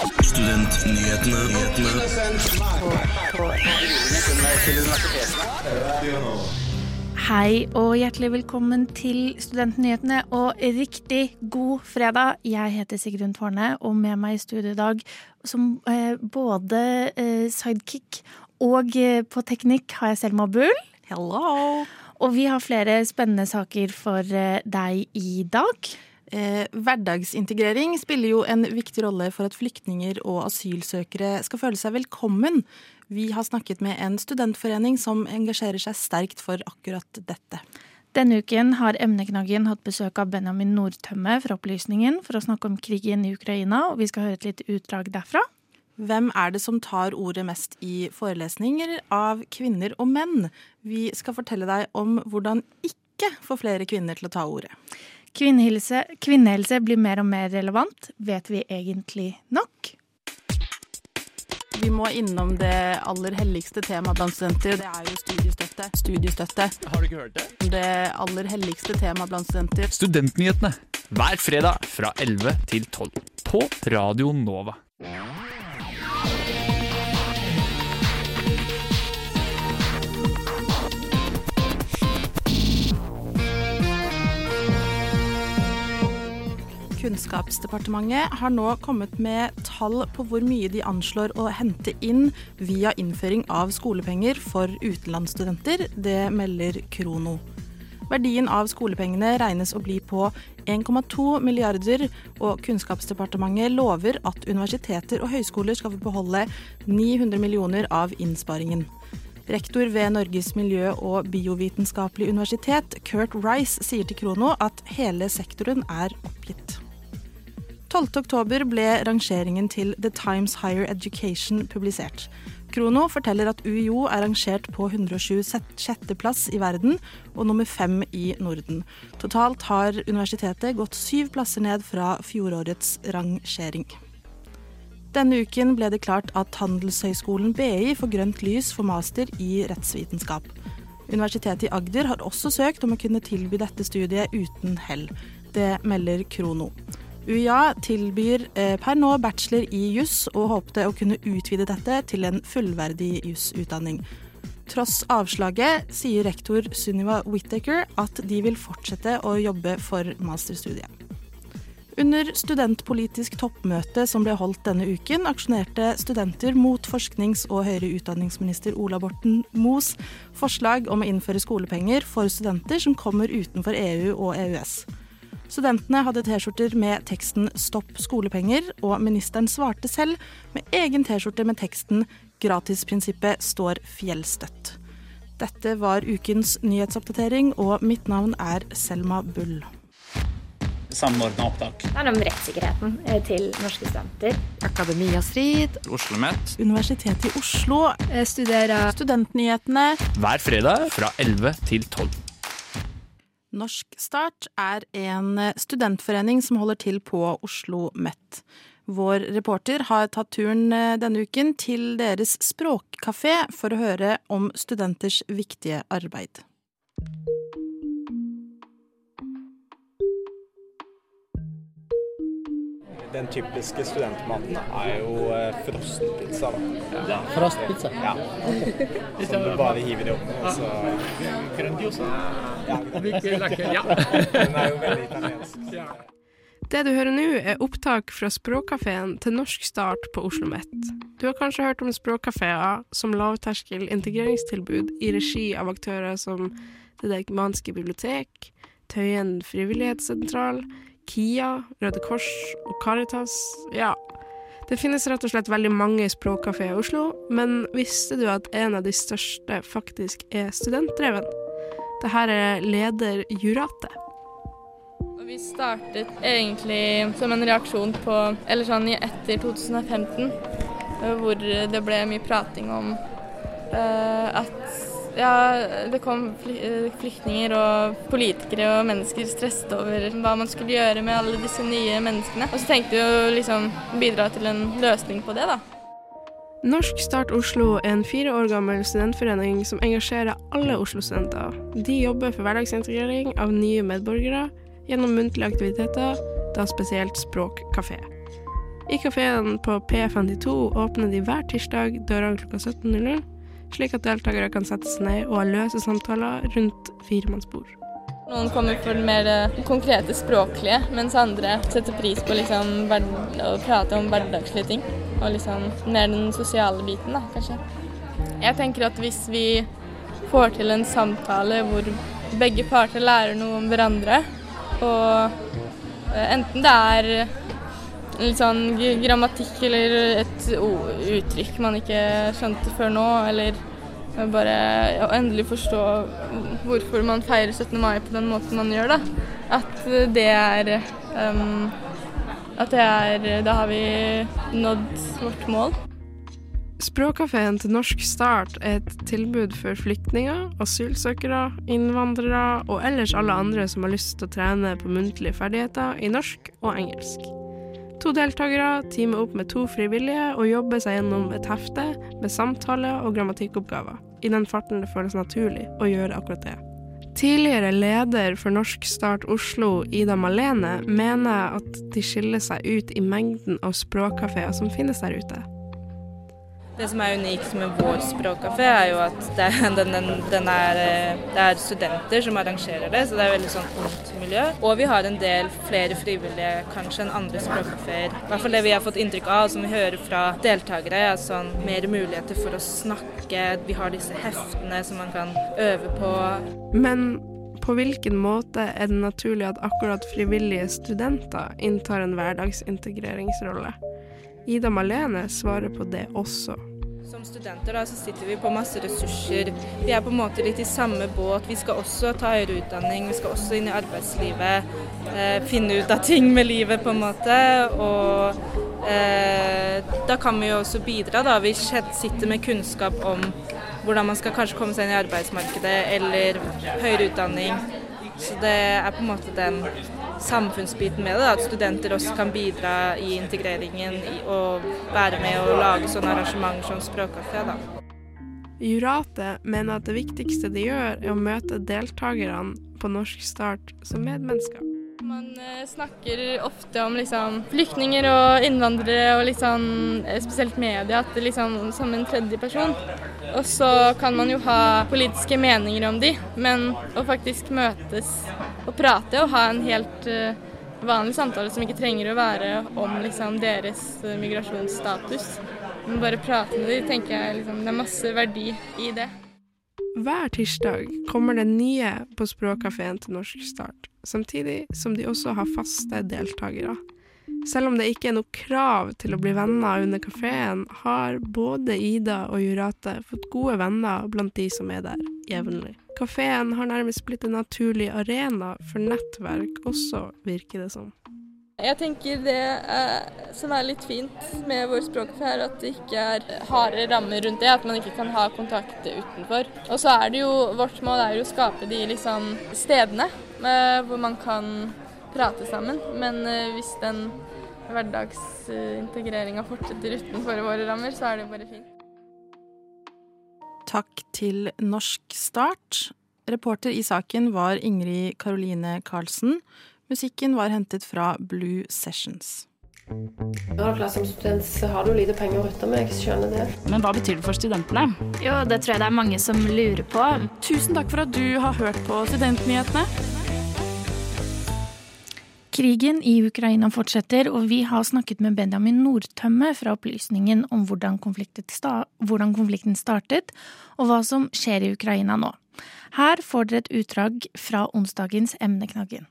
Studentnyhetene. Hei og hjertelig velkommen til Studentnyhetene og riktig god fredag. Jeg heter Sigrun Tårne, og med meg i studio i dag som eh, både eh, sidekick og eh, på teknikk har jeg Selma Bull. Hello! Og vi har flere spennende saker for eh, deg i dag. Eh, hverdagsintegrering spiller jo en viktig rolle for at flyktninger og asylsøkere skal føle seg velkommen. Vi har snakket med en studentforening som engasjerer seg sterkt for akkurat dette. Denne uken har emneknaggen hatt besøk av Benjamin Nordtømme fra Opplysningen for å snakke om krigen i Ukraina, og vi skal høre et lite utdrag derfra. Hvem er det som tar ordet mest i forelesninger av kvinner og menn? Vi skal fortelle deg om hvordan ikke få flere kvinner til å ta ordet. Kvinnehelse, kvinnehelse blir mer og mer relevant. Vet vi egentlig nok? Vi må innom det aller helligste temaet blant studenter. Det er jo studiestøtte. Studiestøtte. Har du ikke hørt det? Det aller helligste temaet blant studenter. Studentnyhetene hver fredag fra 11 til 12 på Radio Nova. Kunnskapsdepartementet har nå kommet med tall på hvor mye de anslår å hente inn via innføring av skolepenger for utenlandsstudenter. Det melder Krono. Verdien av skolepengene regnes å bli på 1,2 milliarder, og Kunnskapsdepartementet lover at universiteter og høyskoler skal få beholde 900 millioner av innsparingen. Rektor ved Norges miljø- og biovitenskapelige universitet, Kurt Rice, sier til Krono at hele sektoren er oppgitt. 12.10 ble rangeringen til The Times Higher Education publisert. Krono forteller at UiO er rangert på 126. plass i verden og nummer fem i Norden. Totalt har universitetet gått syv plasser ned fra fjorårets rangering. Denne uken ble det klart at Handelshøyskolen BI får grønt lys for master i rettsvitenskap. Universitetet i Agder har også søkt om å kunne tilby dette studiet uten hell. Det melder Krono. UiA tilbyr eh, per nå bachelor i juss, og håpte å kunne utvide dette til en fullverdig jusutdanning. Tross avslaget sier rektor Sunniva Whittaker at de vil fortsette å jobbe for masterstudiet. Under studentpolitisk toppmøte som ble holdt denne uken, aksjonerte studenter mot forsknings- og høyere utdanningsminister Ola Borten Moes forslag om å innføre skolepenger for studenter som kommer utenfor EU og EØS. Studentene hadde T-skjorter med teksten 'Stopp skolepenger', og ministeren svarte selv med egen T-skjorte med teksten 'Gratisprinsippet står fjellstøtt'. Dette var ukens nyhetsoppdatering, og mitt navn er Selma Bull. samordna opptak. Det handler om rettssikkerheten eh, til norske studenter. Akademia Strid, Oslo Met Universitetet i Oslo, Jeg studerer Studentnyhetene. hver fredag fra 11 til 12. Norsk Start er en studentforening som holder til på Oslo Met. Vår reporter har tatt turen eh, denne uken til deres språkkafé for å høre om studenters viktige arbeid. Den typiske studentmaten er jo eh, frossenpizza. da. Frostpizza. Ja. Som du bare hiver i ovnen. og så- Ja, den er jo veldig italiensk. Det du hører nå, er opptak fra Språkkafeen til Norsk Start på Oslo OsloMet. Du har kanskje hørt om språkkafeer som lavterskel integreringstilbud i regi av aktører som Det Deichmanske bibliotek, Tøyen frivillighetssentral, KIA, Røde Kors og Caritas. Ja, det finnes rett og slett veldig mange språkkafeer i Oslo, men visste du at en av de største faktisk er studentdreven? Det her er leder Jurate. Vi startet egentlig som en reaksjon på Eller sånn etter 2015, eh, hvor det ble mye prating om uh, at ja, det kom eh, flyktninger og politikere og mennesker stresset over hva man skulle gjøre med alle disse nye menneskene. Og så tenkte vi å liksom bidra til en løsning på det, da. Norsk Start Oslo er en fire år gammel studentforening som engasjerer alle Oslo-studenter. De jobber for hverdagsintegrering av nye medborgere gjennom muntlige aktiviteter, da spesielt språkkafé. I kafeen på P52 åpner de hver tirsdag dørene klokka 17.00, slik at deltakere kan sette seg ned og ha løse samtaler rundt firemannsbord. Noen kommer for det mer eh, konkrete språklige, mens andre setter pris på liksom å prate om hverdagslige ting. Og liksom mer den sosiale biten, da, kanskje. Jeg tenker at hvis vi får til en samtale hvor begge parter lærer noe om hverandre, og eh, enten det er litt sånn grammatikk eller et uttrykk man ikke skjønte før nå, eller bare å endelig forstå hvorfor man feirer 17. mai på den måten man gjør, da. At det er um, At det er Da har vi nådd vårt mål. Språkkafeen til Norsk Start er et tilbud for flyktninger, asylsøkere, innvandrere og ellers alle andre som har lyst til å trene på muntlige ferdigheter i norsk og engelsk. To deltakere teamer opp med to frivillige og jobber seg gjennom et hefte med samtale- og grammatikkoppgaver, i den farten det føles naturlig å gjøre akkurat det. Tidligere leder for Norsk Start Oslo, Ida Malene, mener at de skiller seg ut i mengden av språkkafeer som finnes der ute. Det som er unikt med vår språkkafé, er jo at det er, den, den, den er, eh, det er studenter som arrangerer det, så det er veldig sånn ungt miljø. Og vi har en del flere frivillige kanskje enn andre språkkafeer. I hvert fall det vi har fått inntrykk av, som vi hører fra deltakere, er sånn mer muligheter for å snakke. Vi har disse heftene som man kan øve på. Men på hvilken måte er det naturlig at akkurat frivillige studenter inntar en hverdagsintegreringsrolle? Ida Malene svarer på det også. Som studenter da, så sitter vi på masse ressurser. Vi er på en måte litt i samme båt. Vi skal også ta høyere utdanning, vi skal også inn i arbeidslivet. Eh, finne ut av ting med livet, på en måte. Og eh, da kan vi jo også bidra, da. Vi sitter med kunnskap om hvordan man skal kanskje komme seg inn i arbeidsmarkedet eller høyere utdanning. Så det er på en måte den samfunnsbiten med det, at studenter også kan bidra i integreringen og være med og lage sånne arrangementer som Språkkafé. da. Jurate mener at det viktigste de gjør, er å møte deltakerne på Norsk Start som medmennesker. Man eh, snakker ofte om liksom, flyktninger og innvandrere og liksom, eh, spesielt media at det liksom, som en tredje person. Og så kan man jo ha politiske meninger om de, men å faktisk møtes og prate og ha en helt uh, vanlig samtale som ikke trenger å være om liksom, deres migrasjonsstatus, men bare prate med dem, tenker jeg liksom, det er masse verdi i det. Hver tirsdag kommer det nye på språkkafeen til Norsk Start, samtidig som de også har faste deltakere. Selv om det ikke er noe krav til å bli venner under kafeen, har både Ida og Jurate fått gode venner blant de som er der jevnlig. Kafeen har nærmest blitt en naturlig arena for nettverk også, virker det som. Jeg tenker det eh, som er litt fint med vår språkkafé, er at det ikke er harde rammer rundt det, at man ikke kan ha kontakt utenfor. Og så er det jo, vårt mål er jo å skape de liksom, stedene eh, hvor man kan prate sammen. Men eh, hvis den hverdagsintegreringa fortsetter utenfor våre rammer, så er det jo bare fint. Takk til Norsk Start. Reporter i saken var Ingrid Karoline Karlsen. Musikken var hentet fra Blue Sessions. Når du er som student, så har du lite penger å rutte med. Jeg skjønner det. Men hva betyr det for studentene? Jo, det tror jeg det er mange som lurer på. Tusen takk for at du har hørt på Studentnyhetene. Krigen i Ukraina fortsetter, og vi har snakket med Benjamin Nordtømme fra Opplysningen om hvordan konflikten, sta hvordan konflikten startet, og hva som skjer i Ukraina nå. Her får dere et utdrag fra onsdagens emneknaggen.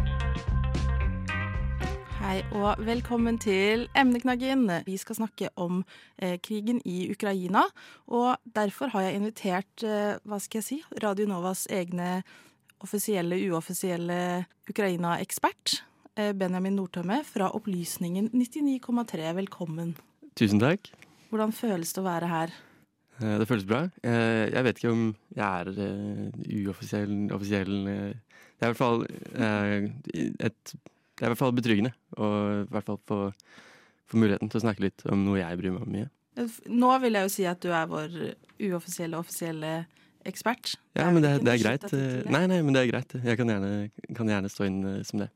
Hei og velkommen til Emneknaggen. Vi skal snakke om eh, krigen i Ukraina. Og derfor har jeg invitert, eh, hva skal jeg si, Radio Novas egne offisielle, uoffisielle Ukraina-ekspert. Eh, Benjamin Nordtømme fra Opplysningen 99,3. Velkommen. Tusen takk. Hvordan føles det å være her? Eh, Det føles bra. Eh, Jeg vet ikke om jeg er eh, uoffisiell, offisiell Det er i hvert fall et Det er i hvert fall betryggende, og i hvert fall få, få muligheten til å snakke litt om noe jeg bryr meg om mye. Nå vil jeg jo si at du er vår uoffisielle offisielle ekspert. Ja, men det, det er greit. det. Nei, nei, men det er greit. Jeg kan gjerne, kan gjerne stå inn eh, som det.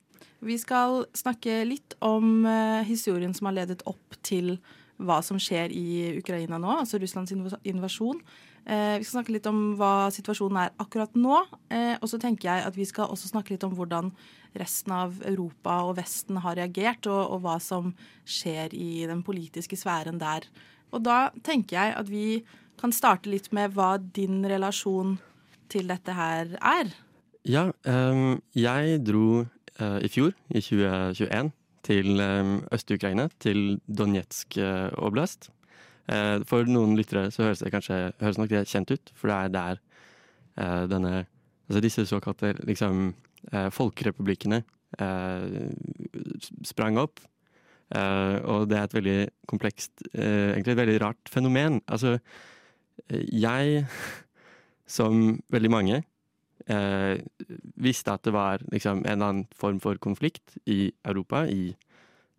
Vi skal snakke litt om eh, historien som har ledet opp til hva som skjer i Ukraina nå, altså Russlands inv- invasjon. Eh, vi skal snakke litt om hva situasjonen er akkurat nå. Eh, og så tenker jeg at vi skal også snakke litt om hvordan resten av Europa og Vesten har reagert, og, og hva som skjer i den politiske sfæren der. Og da tenker jeg at vi kan starte litt med hva din relasjon til dette her er. Ja, um, jeg dro uh, i fjor, i 2021, til um, Øst-Ukraina, til Donetsk uh, oblast. Uh, for noen lyttere så høres det kanskje høres nok det kjent ut, for det er der denne Altså disse såkalte liksom folkerepublikkene eh, sprang opp. Eh, og det er et veldig komplekst, eh, egentlig et veldig rart fenomen. Altså, eh, jeg, som veldig mange, eh, visste at det var liksom, en eller annen form for konflikt i Europa, i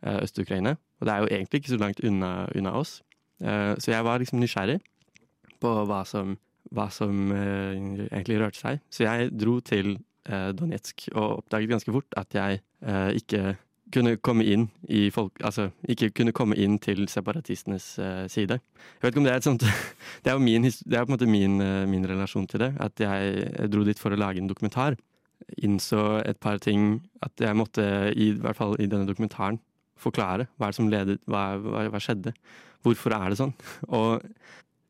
eh, Øst-Ukraina. Og det er jo egentlig ikke så langt unna, unna oss. Eh, så jeg var liksom nysgjerrig på hva som, hva som eh, egentlig rørte seg. Så jeg dro til eh, Donetsk og oppdaget ganske fort at jeg eh, ikke kunne komme inn i folk, altså ikke kunne komme inn til separatistenes eh, side. Jeg vet ikke om det er et sånt Det er jo min, er på en måte min, eh, min relasjon til det. At jeg, dro dit for å lage en dokumentar. Innså et par ting at jeg måtte, i hvert fall i denne dokumentaren, forklare hva som ledet, hva, hva, hva skjedde. Hvorfor er det sånn? Og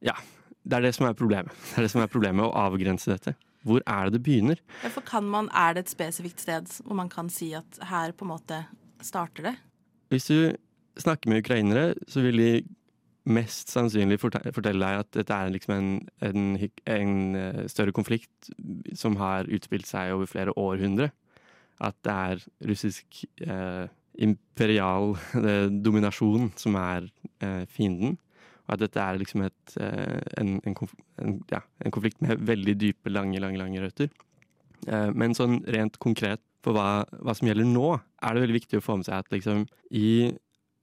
ja, det er det som er problemet. Det er det som er problemet, å avgrense dette. Hvor er det det begynner? Man, Er det et spesifikt sted hvor man kan si at her på en måte starter det? Hvis du snakker med ukrainere, så vil de mest sannsynlig fortelle deg at dette er liksom en, en, en eh, større konflikt som har utspilt seg over flere århundre. At det er russisk eh, imperial eh, dominasjon som er eh, fienden. Og at dette er liksom et, eh, en, en, konf en, ja, en konflikt med veldig dype, lange, lange, lange røtter. Eh, Men sånn rent konkret på hva, hva som gjelder nå, er det veldig viktig å få med seg at liksom i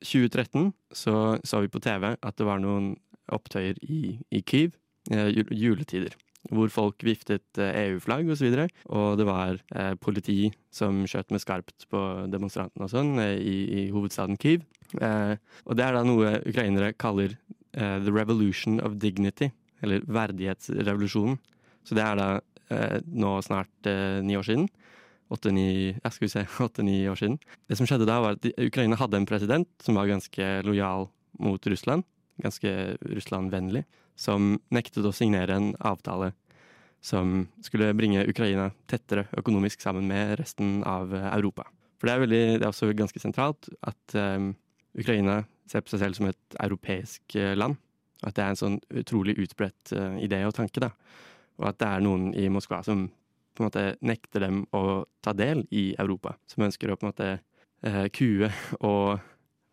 2013 så så vi på TV at det var noen opptøyer i, i Kyiv, eh, juletider. Hvor folk viftet EU-flagg osv. Og, så videre, og det var eh, politi som skjøt med skarpt på demonstrantene og sånn i, i hovedstaden Kyiv. Eh, og det er da noe ukrainere kaller eh, the revolution of dignity, eller verdighetsrevolusjonen. Så det er da eh, nå snart eh, ni år siden. Åtte-ni ja, åtte-ni år siden. Det som skjedde da, var at Ukraina hadde en president som var ganske lojal mot Russland. Ganske Russland-vennlig. Som nektet å signere en avtale som skulle bringe Ukraina tettere økonomisk sammen med resten av Europa. For det er, veldig, det er også ganske sentralt at eh, Ukraina ser på seg selv som et europeisk eh, land. At det er en sånn utrolig utbredt eh, idé og tanke. da. Og at det er noen i Moskva som på en måte nekter dem å ta del i Europa. Som ønsker å på en måte eh, kue og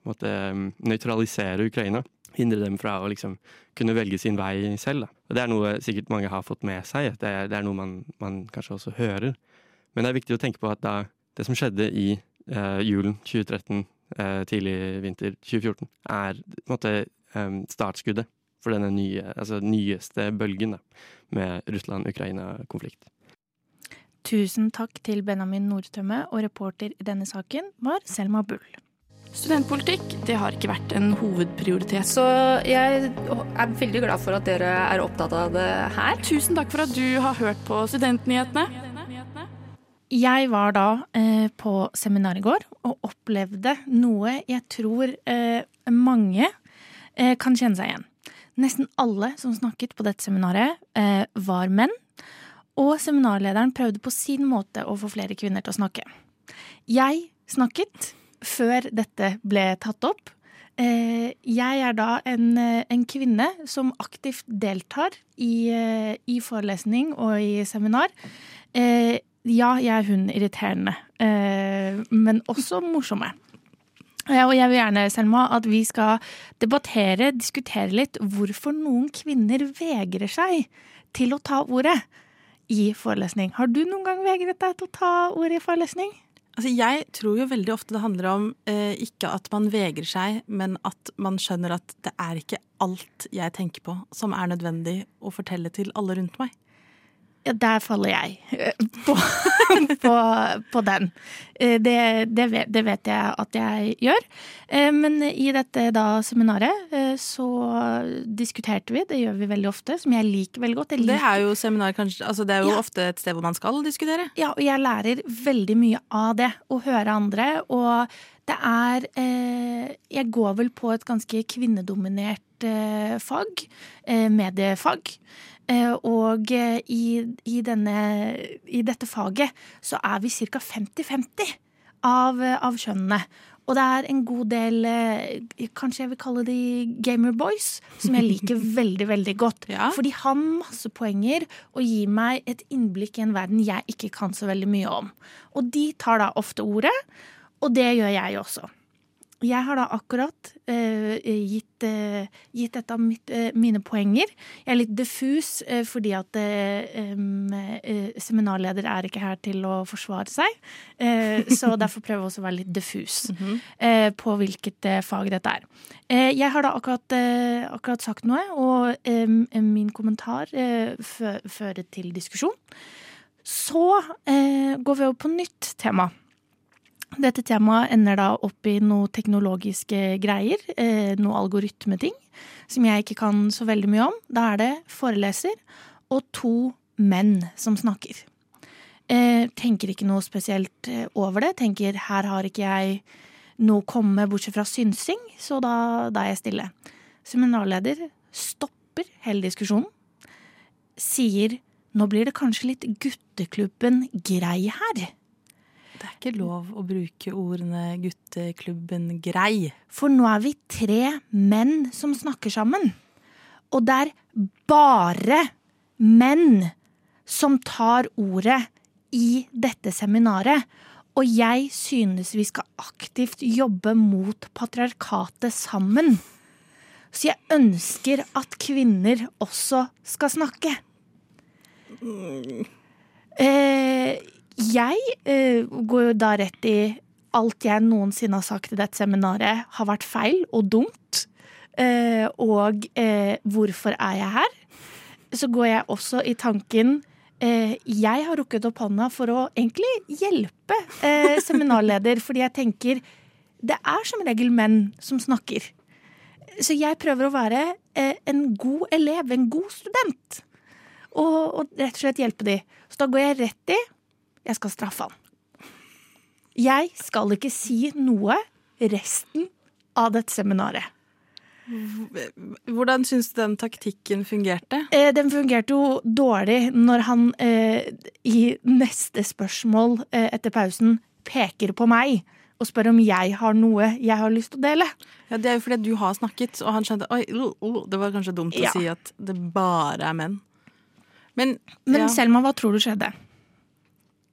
på mm, nøytralisere Ukraina. Hindre dem fra å liksom kunne velge sin vei selv. Da. Og det er noe sikkert mange har fått med seg. Det er, det er noe man, man kanskje også hører. Men det er viktig å tenke på at da, det som skjedde i eh, julen 2013, eh, tidlig vinter 2014, er på en måte eh, startskuddet for denne nye, altså nyeste bølgen da, med Russland-Ukraina-konflikt. Tusen takk til Benjamin Nordtømme, og reporter i denne saken var Selma Bull. Studentpolitikk det har ikke vært en hovedprioritet. Så jeg er veldig glad for at dere er opptatt av det her. Tusen takk for at du har hørt på Studentnyhetene. Jeg var da eh, på seminar i går og opplevde noe jeg tror eh, mange eh, kan kjenne seg igjen. Nesten alle som snakket på dette seminaret, eh, var menn. Og seminarlederen prøvde på sin måte å få flere kvinner til å snakke. Jeg snakket før dette ble tatt opp. Eh, jeg er da en, eh, en kvinne som aktivt deltar i, i forelesning og i seminar. Ja, jeg er hun irriterende, eh, men også morsomme. Og jeg vil gjerne, Selma, at vi skal debattere, diskutere litt hvorfor noen kvinner vegrer seg til å ta ordet i forelesning. Har du noen gang vegret deg til å ta ordet i forelesning? Altså, jeg tror jo veldig ofte det handler om eh, ikke at man vegrer seg, men at man skjønner at det er ikke alt jeg tenker på som er nødvendig å fortelle til alle rundt meg. Ja, der faller jeg eh, på, på, på den. Eh, det, det, vet, det, vet, jeg at jeg gjør. Eh, men i dette da seminaret så diskuterte vi, det gjør vi veldig ofte, som jeg liker veldig godt. Liker. Det er jo seminar, kanskje, altså det er jo ja. ofte et sted hvor man skal diskutere. Ja, og jeg lærer veldig mye av det. Å høre andre. Og det er Jeg går vel på et ganske kvinnedominert fag. mediefag. Eh, og eh, i, i, denne, i dette faget så er vi ca. 50-50 av, av kjønnene. Og det er en god del eh, Kanskje jeg vil kalle de gamerboys, som jeg liker veldig veldig godt. Ja. For de har masse poenger og gir meg et innblikk i en verden jeg ikke kan så veldig mye om. Og de tar da ofte ordet, og det gjør jeg også. Jeg har da akkurat uh, gitt, uh, gitt, et av mitt, uh, mine poenger. Jeg er litt diffus fordi at um, seminarleder er ikke her til å forsvare seg. så derfor prøver jeg også å være litt diffus mm -hmm. på hvilket fag dette er. jeg har da akkurat, akkurat sagt noe, og min kommentar fører til diskusjon. Så går vi over på nytt tema. Dette temaet ender da opp i noe teknologiske greier, eh, noe algoritmeting, som jeg ikke kan så veldig mye om. Da er det foreleser og to menn som snakker. Eh, tenker ikke noe spesielt eh, over det. Tenker her har ikke jeg noe komme bortsett fra synsing, så da, da er jeg stille. Seminarleder stopper hele diskusjonen. Sier nå blir det kanskje litt gutteklubben grei her. Det er ikke lov å bruke ordene gutteklubben grei. For nå er vi tre menn som snakker sammen. Og det er bare menn som tar ordet i dette seminaret. Og jeg synes vi skal aktivt jobbe mot patriarkatet sammen. Så jeg ønsker at kvinner også skal snakke. Eh, jeg eh, går jo da rett i alt jeg noensinne har sagt i dette seminaret har vært feil og dumt. Eh, og eh, hvorfor er jeg her? Så går jeg også i tanken eh, Jeg har rukket opp hånda for å egentlig hjelpe eh, seminarleder, fordi jeg tenker det er som regel menn som snakker. Så jeg prøver å være eh, en god elev, en god student. Og, og rett og slett hjelpe de. Så da går jeg rett i jeg skal straffe han. Jeg skal ikke si noe resten av dette seminaret. Hvordan syns du den taktikken fungerte? Eh, den fungerte jo dårlig når han eh, i neste spørsmål eh, etter pausen peker på meg og spør om jeg har noe jeg har lyst til å dele. Ja, Det er jo fordi du har snakket, og han skjønte oi, oh, oh, det var kanskje dumt ja. å si at det bare er menn. Men, Men ja. Selma, hva tror du skjedde?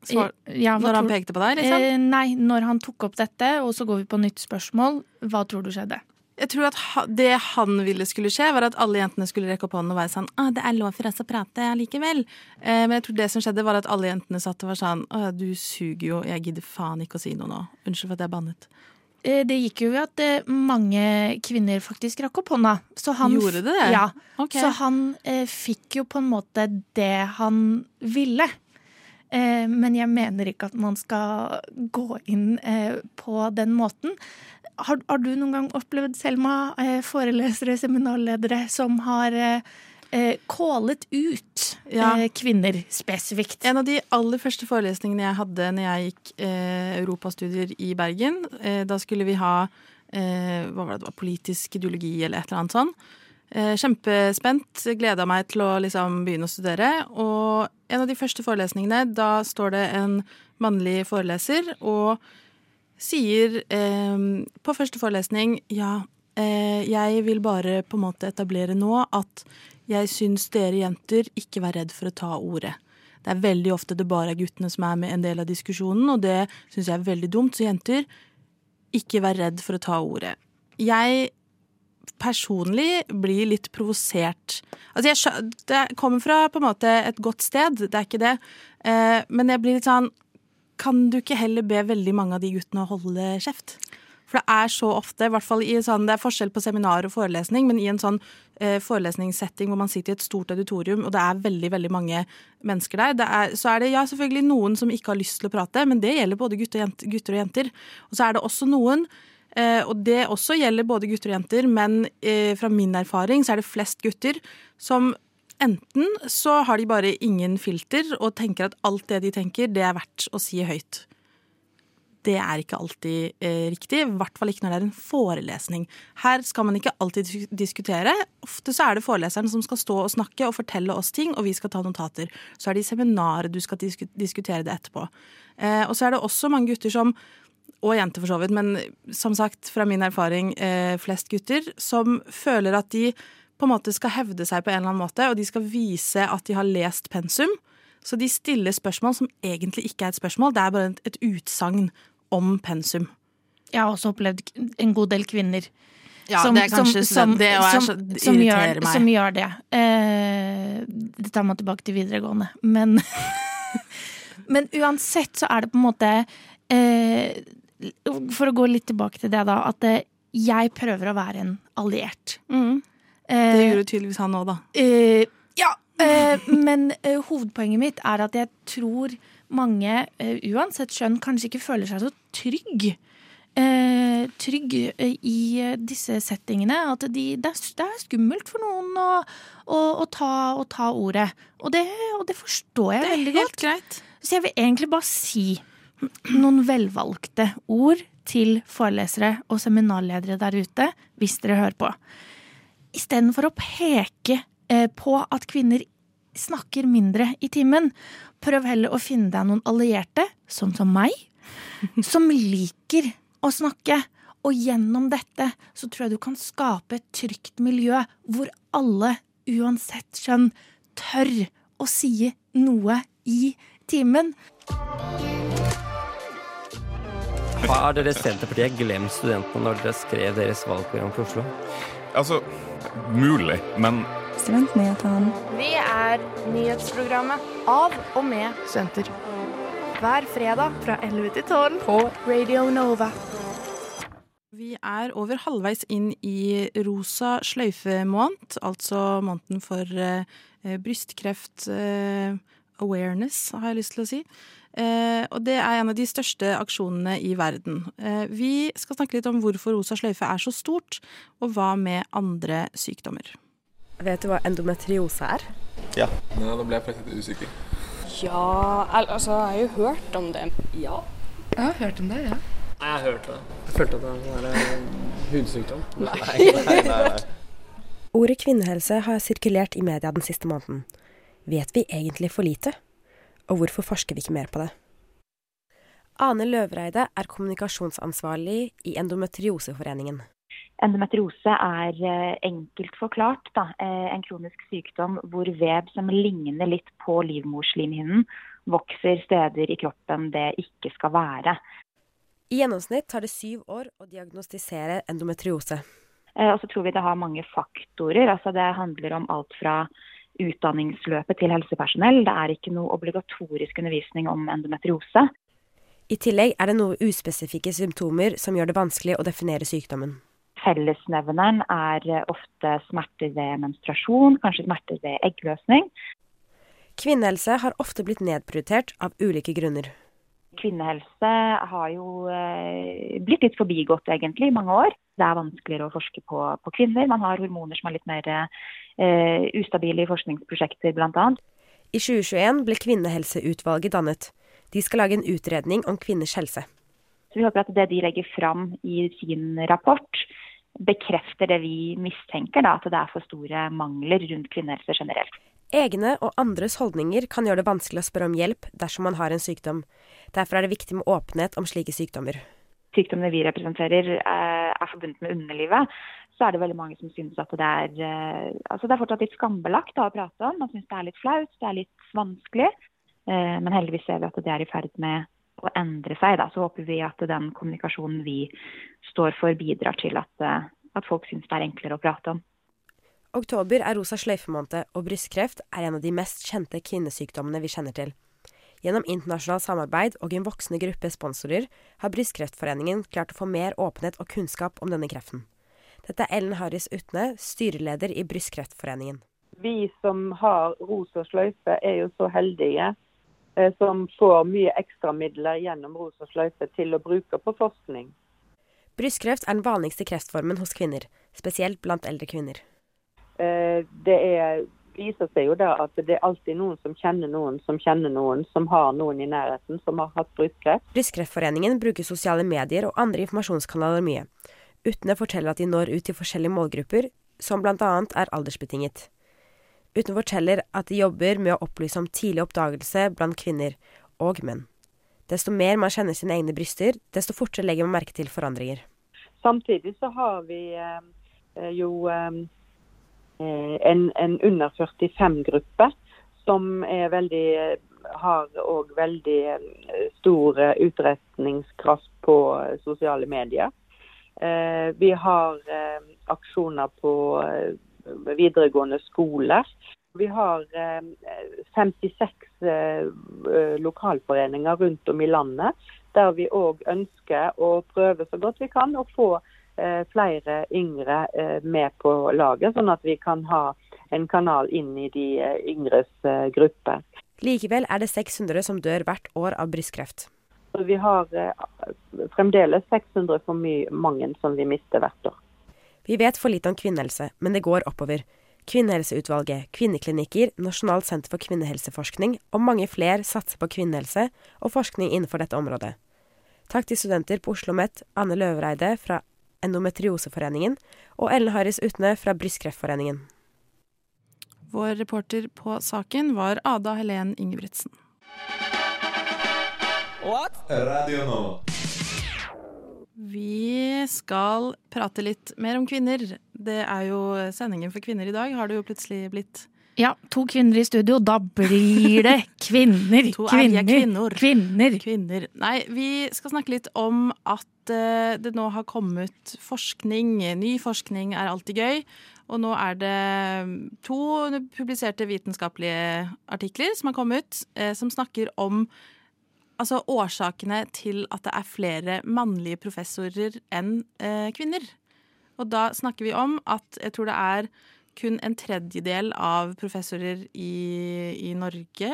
Svar, ja, når han pekte på deg, liksom? Eh, nei, når han tok opp dette, og så går vi på nytt spørsmål. Hva tror du skjedde? Jeg tror at Det han ville skulle skje, var at alle jentene skulle rekke opp hånden og være sånn ah, 'Det er lov for oss å prate allikevel'. Eh, men jeg tror det som skjedde, var at alle jentene satt og var sånn 'Å du suger jo, jeg gidder faen ikke å si noe nå'. Unnskyld for at jeg bannet. Eh, det gikk jo ved at eh, mange kvinner faktisk rakk opp hånda. Han, Gjorde det det? Ja. Okay. Så han eh, fikk jo på en måte det han ville. Eh, men jeg mener ikke at man skal gå inn eh, på den måten. Har, har du noen gang opplevd, Selma, eh, forelesere, seminarledere som har kålet ut ja. kvinner spesifikt. En av de aller første forelesningene jeg hadde når jeg gikk eh, europastudier i Bergen, da skulle vi ha eh, hva var det, det var politisk ideologi eller et eller annet sånt. Eh, kjempespent. Gleda meg til å liksom begynne å studere. Og en av de første forelesningene, da står det en mannlig foreleser og sier eh, på første forelesning ja, eh, jeg vil bare på en måte etablere nå at jeg syns dere jenter ikke vær redd for å ta ordet. Det er veldig ofte det bare er guttene som er med en del av diskusjonen, og det syns jeg er veldig dumt. Så jenter, ikke vær redd for å ta ordet. Jeg personlig blir litt provosert. Altså, jeg, det kommer fra på en måte et godt sted, det er ikke det. Eh, men jeg blir litt sånn Kan du ikke heller be veldig mange av de guttene å holde kjeft? For det er så ofte, i hvert fall i sånn, det er forskjell på seminar og forelesning, men i en sånn eh, forelesningssetting hvor man sitter i et stort auditorium, og det er veldig veldig mange mennesker der, er, så er det ja, selvfølgelig noen som ikke har lyst til å prate, men det gjelder både gutter og jenter. Og, så er det også noen og det også gjelder både gutter og jenter, men eh, fra min erfaring så er det flest gutter som enten så har de bare ingen filter og tenker at alt det de tenker, det er verdt å si høyt. Det er ikke alltid eh, riktig, i hvert fall ikke når det er en forelesning. Her skal man ikke alltid diskutere. Ofte så er det foreleseren som skal stå og snakke og fortelle oss ting, og vi skal ta notater. Så er det i seminaret du skal diskutere det etterpå. Eh, og så er det også mange gutter som og jenter for så vidt, men som sagt, fra min erfaring, eh, flest gutter, som føler at de på en måte skal hevde seg på en eller annen måte, og de skal vise at de har lest pensum. Så de stiller spørsmål som egentlig ikke er et spørsmål, det er bare et, et utsagn om pensum. Jeg har også opplevd en god del kvinner. Ja, det er kanskje student- det er så- som gjør, meg. Som gjør det. Eh, det tar meg tilbake til videregående. Men, men uansett så er det på en måte eh, For å gå litt tilbake til det, da. At eh, jeg prøver å være en alliert. Mm. Det gjorde tydeligvis han òg, da. Uh, ja, Uh, men uh, hovedpoenget mitt er at jeg tror mange, eh, uansett skjønn, kanskje ikke føler seg så trygg. Eh, trygg eh, i eh, disse settingene. At de, det, er, det er skummelt for noen å, å, å, ta, å ta ordet. Og det, og det forstår jeg Det er veldig helt godt. greit. Så jeg vil egentlig bare si noen velvalgte ord til forelesere og seminarledere der ute, hvis dere hører på. Istedenfor å peke eh, på at kvinner snakker mindre i timen, prøv heller å finne deg noen allierte, sånn som meg, som liker å snakke. Og gjennom dette så tror jeg du kan skape et trygt miljø hvor alle, uansett kjønn, tør å si noe i timen. Har dere Senterpartiet glemt studentene når dere skrev deres valgprogram for Oslo? Altså, mulig, men Studentnyhetene. Vi er nyhetsprogrammet av og med studenter. Hver fredag fra 11 til 12 på Radio Nova. Vi er over halvveis inn i rosa sløyfe-måned, altså måneden for eh, brystkreft eh, awareness, har jeg lyst til å si. Eh, og det er en av de største aksjonene i verden. Eh, vi skal snakke litt om hvorfor rosa sløyfe er så stort, og hva med andre sykdommer. Vet du hva endometriose er? Ja. Nei, da ble jeg faktisk usikker. Ja, altså jeg har jo hørt om det. Ja. Jeg har hørt om det, ja. Nei, jeg hørte det. Jeg følte at det var en hudsykdom. Ordet kvinnehelse har sirkulert i media den siste måneden. Vet vi egentlig for lite? Og hvorfor forsker vi ikke mer på det? Ane Løvreide er kommunikasjonsansvarlig i Endometrioseforeningen. Endometriose er eh, enkelt forklart da, eh, en kronisk sykdom hvor vev som ligner litt på livmorslimhinnen, vokser steder i kroppen det ikke skal være. I gjennomsnitt tar det syv år å diagnostisere endometriose. Eh, Og så tror vi det har mange faktorer. altså Det handler om alt fra utdanningsløpet til helsepersonell. Det er ikke noe obligatorisk undervisning om endometriose. I tillegg er det noe uspesifikke symptomer som gjør det vanskelig å definere sykdommen. Fellesnevneren er ofte smerter ved menstruasjon, kanskje smerter ved eggløsning. Kvinnehelse har ofte blitt nedprioritert av ulike grunner. Kvinnehelse har jo eh, blitt litt forbigått egentlig i mange år. Det er vanskeligere å forske på, på kvinner. Man har hormoner som er litt mer eh, ustabile i forskningsprosjekter bl.a. I 2021 ble Kvinnehelseutvalget dannet. De skal lage en utredning om kvinners helse. Så vi håper at det de legger fram i sin rapport, bekrefter det vi mistenker, da, at det er for store mangler rundt kvinnehelse generelt. Egne og andres holdninger kan gjøre det vanskelig å spørre om hjelp dersom man har en sykdom. Derfor er det viktig med åpenhet om slike sykdommer. Sykdommene vi representerer eh, er forbundet med underlivet, så er det veldig mange som synes at det er eh, altså det er fortsatt litt skambelagt å prate om. Man synes det er litt flaut, det er litt vanskelig. Eh, men heldigvis ser vi at det er i ferd med å endre seg. Da. Så håper vi at den kommunikasjonen vi står for, bidrar til at, at folk synes det er enklere å prate om. Oktober er rosa sløyfe-måned, og brystkreft er en av de mest kjente kvinnesykdommene vi kjenner til. Gjennom internasjonalt samarbeid og en voksende gruppe sponsorer har Brystkreftforeningen klart å få mer åpenhet og kunnskap om denne kreften. Dette er Ellen Harris Utne, styreleder i Brystkreftforeningen. Vi som har rosa sløyfe, er jo så heldige eh, som får mye ekstramidler gjennom rosa sløyfe til å bruke på forskning. Brystkreft er den vanligste kreftformen hos kvinner, spesielt blant eldre kvinner. Eh, det er, viser seg jo da at det er alltid noen som kjenner noen som kjenner noen som har noen i nærheten som har hatt brystkreft. Brystkreftforeningen bruker sosiale medier og andre informasjonskanaler mye. Utne forteller at de når ut til forskjellige målgrupper, som bl.a. er aldersbetinget. Utne forteller at de jobber med å opplyse om tidlig oppdagelse blant kvinner og menn. Desto mer man kjenner sine egne bryster, desto fortere legger man merke til forandringer. Samtidig så har vi eh, jo eh, en, en under 45-gruppe som er veldig, har veldig eh, stor eh, utretningskraft på sosiale medier. Eh, vi har eh, aksjoner på eh, videregående skoler. Vi har 56 lokalforeninger rundt om i landet der vi òg ønsker å prøve så godt vi kan å få flere yngre med på laget, sånn at vi kan ha en kanal inn i de yngres gruppe. Likevel er det 600 som dør hvert år av brystkreft. Vi har fremdeles 600 for mye mange som vi mister hvert år. Vi vet for lite om kvinnehelse, men det går oppover. Kvinnehelseutvalget, kvinneklinikker, Nasjonalt senter for kvinnehelseforskning og mange flere satser på kvinnehelse og forskning innenfor dette området. Takk til studenter på Oslo OsloMet, Anne Løvereide fra Endometrioseforeningen og Ellen Harris Utne fra Brystkreftforeningen. Vår reporter på saken var Ada Helen Ingebrigtsen. What? Radio nå. Vi skal prate litt mer om kvinner. Det er jo sendingen for kvinner i dag, har det jo plutselig blitt. Ja, to kvinner i studio. Da blir det kvinner! To kvinner, kvinner. kvinner. Kvinner. Nei, vi skal snakke litt om at uh, det nå har kommet forskning. Ny forskning er alltid gøy. Og nå er det to publiserte vitenskapelige artikler som har kommet, uh, som snakker om altså årsakene til at det er flere mannlige professorer enn uh, kvinner. Og da snakker vi om at jeg tror det er kun en tredjedel av professorer i, i Norge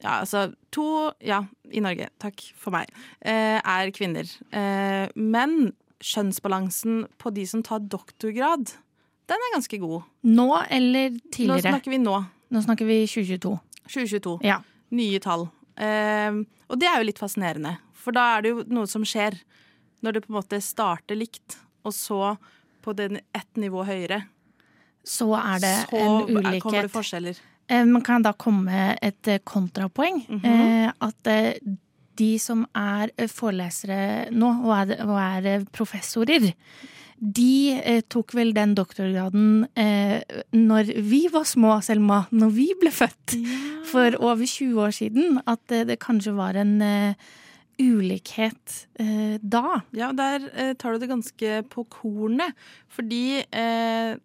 ja, altså to Ja, i Norge. Takk for meg. Eh, er kvinner. Eh, men kjønnsbalansen på de som tar doktorgrad, den er ganske god. Nå eller tidligere? Nå snakker vi nå. Nå snakker vi 2022. 2022. Ja. Nye tall. Uh, og det er jo litt fascinerende, for da er det jo noe som skjer. Når det på en måte starter likt, og så på den ett nivå høyere. Så er det så en ulikhet. Så kommer det forskjeller. Uh, man kan da komme et uh, kontrapoeng. Mm -hmm. at de som er forelesere nå, og er, og er professorer, de eh, tok vel den doktorgraden eh, når vi var små, Selma. Når vi ble født. Ja. For over 20 år siden. At det, kanskje var en eh, ulikhet eh, da. Ja, der eh, tar du det ganske på kornet. Fordi eh,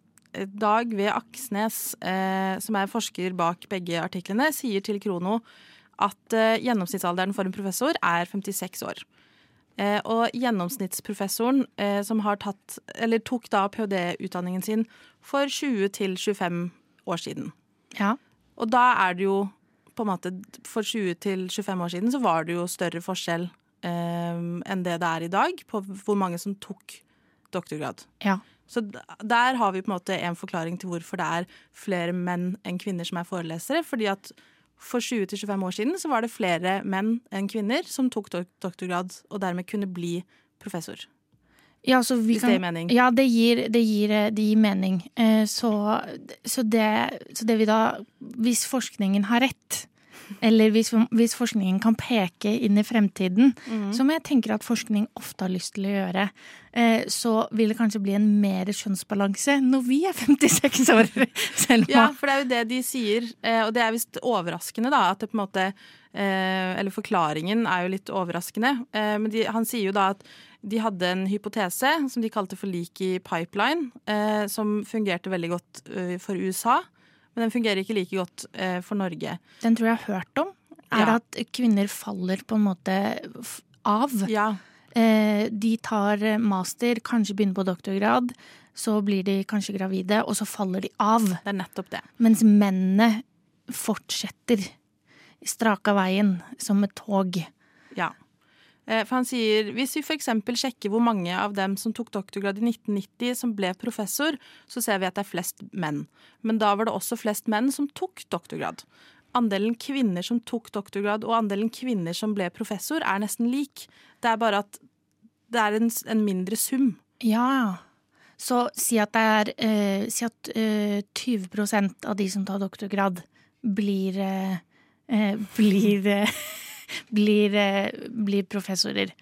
Dag V. Aksnes, som er forsker bak begge artiklene, sier til Krono at gjennomsnittsalderen for en professor er 56 år. Eh, og gjennomsnittsprofessoren eh, som har tatt, eller tok da ph.d.-utdanningen sin for 20 til 25 år siden. Ja. Og da er det jo på en måte For 20 til 25 år siden så var det jo større forskjell eh, enn det det er i dag, på hvor mange som tok doktorgrad. Ja. Så der har vi på en måte en forklaring til hvorfor det er flere menn enn kvinner som er forelesere. fordi at for 20-25 år siden så var det flere menn enn kvinner som tok doktorgrad, og dermed kunne bli professor. Ja, så Hvis kan, mening? Ja, det gir, det gir, det gir mening. Eh, så, så, det, så, det, vi da Hvis forskningen har rett, eller hvis, hvis, forskningen kan peke inn i fremtiden, mm. som jeg tenker at forskning ofte har lyst til å gjøre, eh, så vil det kanskje bli en mer kjønnsbalanse når vi er 56 år, Selma. Ja, for det er jo det de sier, eh, og det er visst overraskende, da, at det på en måte Eh, eller forklaringen er jo litt overraskende. Eh, men de, han sier jo da at de hadde en hypotese som de kalte for leaky pipeline, eh, som fungerte veldig godt eh, for USA. Men den fungerer ikke like godt eh, for Norge. Den tror jeg har hørt om. Er Ja. at kvinner faller på en måte av. Ja. Eh, de tar master, kanskje begynner på doktorgrad. Så blir de kanskje gravide, og så faller de av. Det er nettopp det. Mens mennene fortsetter straka veien som et tog. Ja. Eh, For han sier hvis vi f.eks. sjekker hvor mange av dem som tok doktorgrad i 1990 som ble professor, så ser vi at det er flest menn. Men da var det også flest menn som tok doktorgrad. Andelen kvinner som tok doktorgrad og andelen kvinner som ble professor, er nesten lik. Det er bare at det er en, en mindre sum. Ja. Så si at er eh, Si at eh, 20% av de som tar doktorgrad, blir eh, eh, blir, eh, blir, eh, blir professorer.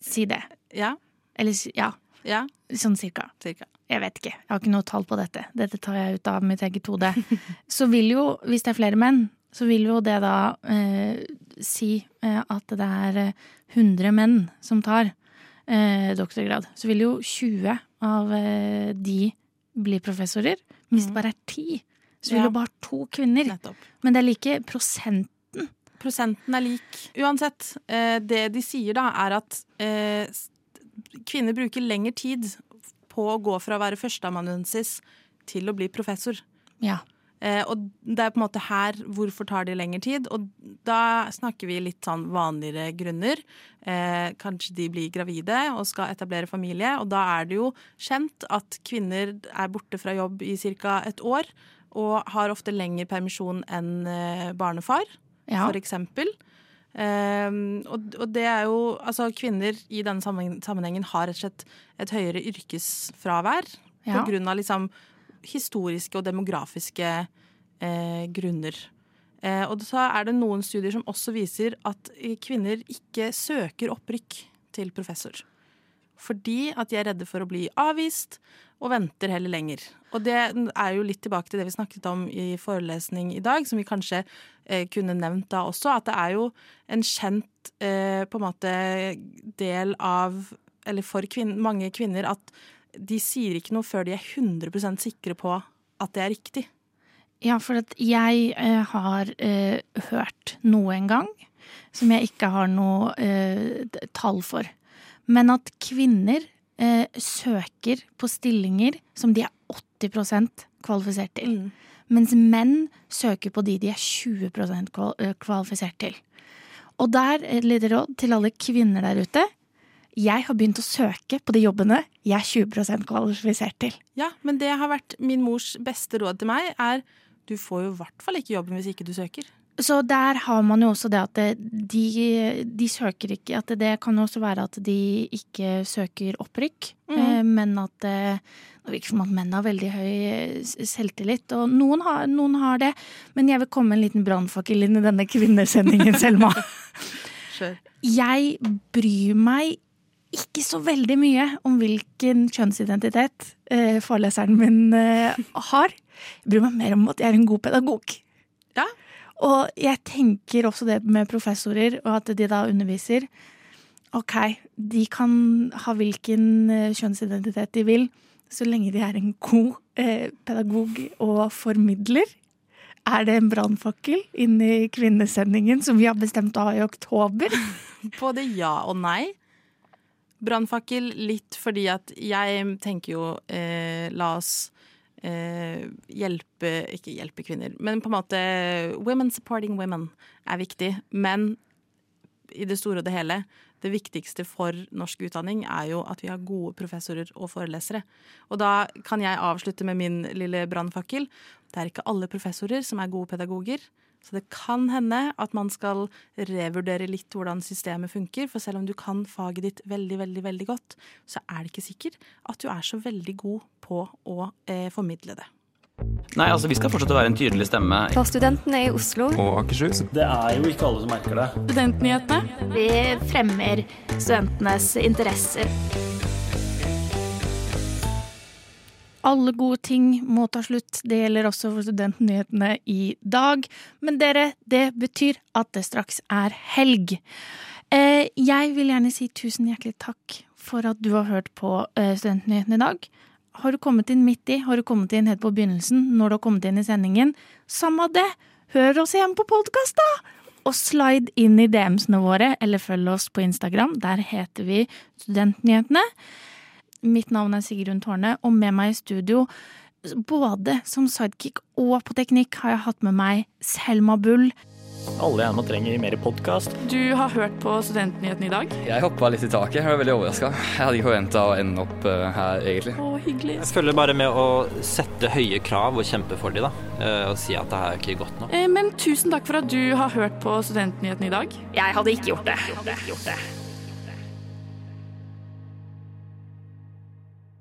Si det. Ja. Eller ja. Ja. Sånn cirka. Cirka. Jeg vet ikke. Jeg har ikke noe tall på dette. Dette tar jeg ut av mitt eget hode. Så vil jo, hvis det er flere menn, så vil jo det da eh, si eh, at det er eh, 100 menn som tar eh, doktorgrad. Så vil jo 20 av eh, de bli professorer. Hvis det bare er 10, så vil Ja. jo bare to kvinner. Men det er like prosenten. Prosenten er lik. Uansett, eh, det de sier da, er at eh, kvinner bruker lengre tid på å gå fra å være førsteamanuensis til å bli professor. Ja. Eh, og det er på en måte her hvorfor tar de lengre tid. Og da snakker vi litt sånn vanligere grunner. Eh, kanskje de blir gravide og skal etablere familie. Og da er det jo kjent at kvinner er borte fra jobb i ca. et år. Og har ofte lengre permisjon enn barnefar, Ja. eksempel. Eh, og, og det er jo Altså, kvinner i denne sammenhengen har rett og slett et høyere yrkesfravær Ja. på grunn av liksom historiske og demografiske eh, grunner. Eh, og så er det noen studier som også viser at kvinner ikke søker opprykk til professor. Fordi at de er redde for å bli avvist, og venter heller lenger. Og det er jo litt tilbake til det vi snakket om i forelesning i dag, som vi kanskje eh, kunne nevnt da også, at det er jo en kjent eh, på en måte del av Eller for kvin mange kvinner at de sier ikke noe før de er 100% sikre på at det er riktig. Ja, for at jeg eh, har eh, hørt noe en gang som jeg ikke har noe eh, tall for. Men at kvinner eh, søker på stillinger som de er 80% kvalifisert til. Mens menn søker på de de er 20 kval eh, kvalifisert til. Og der leder råd til alle kvinner der ute. Jeg har begynt å søke på de jobbene jeg er 20% kvalifisert til. Ja, men det har vært min mors beste råd til meg, er du får jo i hvert fall ikke jobben hvis ikke du søker. Så der har man jo også det at de, de søker ikke At det kan jo også være at de ikke søker opprykk, eh, men at det det virker som at menn har veldig høy eh, selvtillit. Og noen har, noen har det. Men jeg vil komme en liten brannfakkel inn i denne kvinnesendingen, Selma. Jeg bryr meg ikke så veldig mye om hvilken kjønnsidentitet eh, foreleseren min eh, har. Jeg bryr meg mer om at jeg er en god pedagog. Og jeg tenker også det med professorer, og at de da underviser. Ok, de kan ha hvilken eh, kjønnsidentitet de vil, så lenge de er en god eh, pedagog og formidler. Er det en brannfakkel inni kvinnesendingen som vi har bestemt å ha i oktober? Både ja og nei. Brannfakkel litt fordi at jeg tenker jo eh, la oss eh, hjelpe Ikke hjelpe kvinner, men på en måte Women supporting women er viktig. Men i det store og det hele, det viktigste for norsk utdanning er jo at vi har gode professorer og forelesere. Og da kan jeg avslutte med min lille brannfakkel. Det er ikke alle professorer som er gode pedagoger. Så det kan hende at man skal revurdere litt hvordan systemet funker. For selv om du kan faget ditt veldig, veldig, veldig godt, så er det ikke sikkert at du er så veldig god på å eh, formidle det. Nei, altså vi skal fortsette å være en tydelig stemme. For studentene i Oslo. Og Akershus. Det er jo ikke alle som merker det. Studentnyhetene. Vi fremmer studentenes interesser. Alle gode ting må ta slutt. Det gjelder også for studentnyhetene i dag. Men dere, det betyr at det straks er helg. Eh, jeg vil gjerne si tusen hjertelig takk for at du har hørt på eh, Studentnyhetene i dag. Har du kommet inn midt i, har du kommet inn helt på begynnelsen, når du har kommet inn i sendingen, samme det, hør oss igjen på podkast, da! Og slide inn i DM-ene våre, eller følg oss på Instagram. Der heter vi Studentnyhetene. Mitt navn er Sigrun Tårne, og med meg i studio, både som sidekick og på teknikk, har jeg hatt med meg Selma Bull. Alle gjerne trenger mer podkast. Du har hørt på Studentnyhetene i dag? Jeg hoppa litt i taket. Jeg var veldig overraska. Jeg hadde ikke forventa å ende opp uh, her, egentlig. Å, hyggelig. Jeg følger bare med å sette høye krav og kjempe for dem, da. Uh, og si at det her er ikke godt nok. Eh, men tusen takk for at du har hørt på Studentnyhetene i dag. Jeg hadde ikke gjort det. Jeg hadde ikke Gjort det.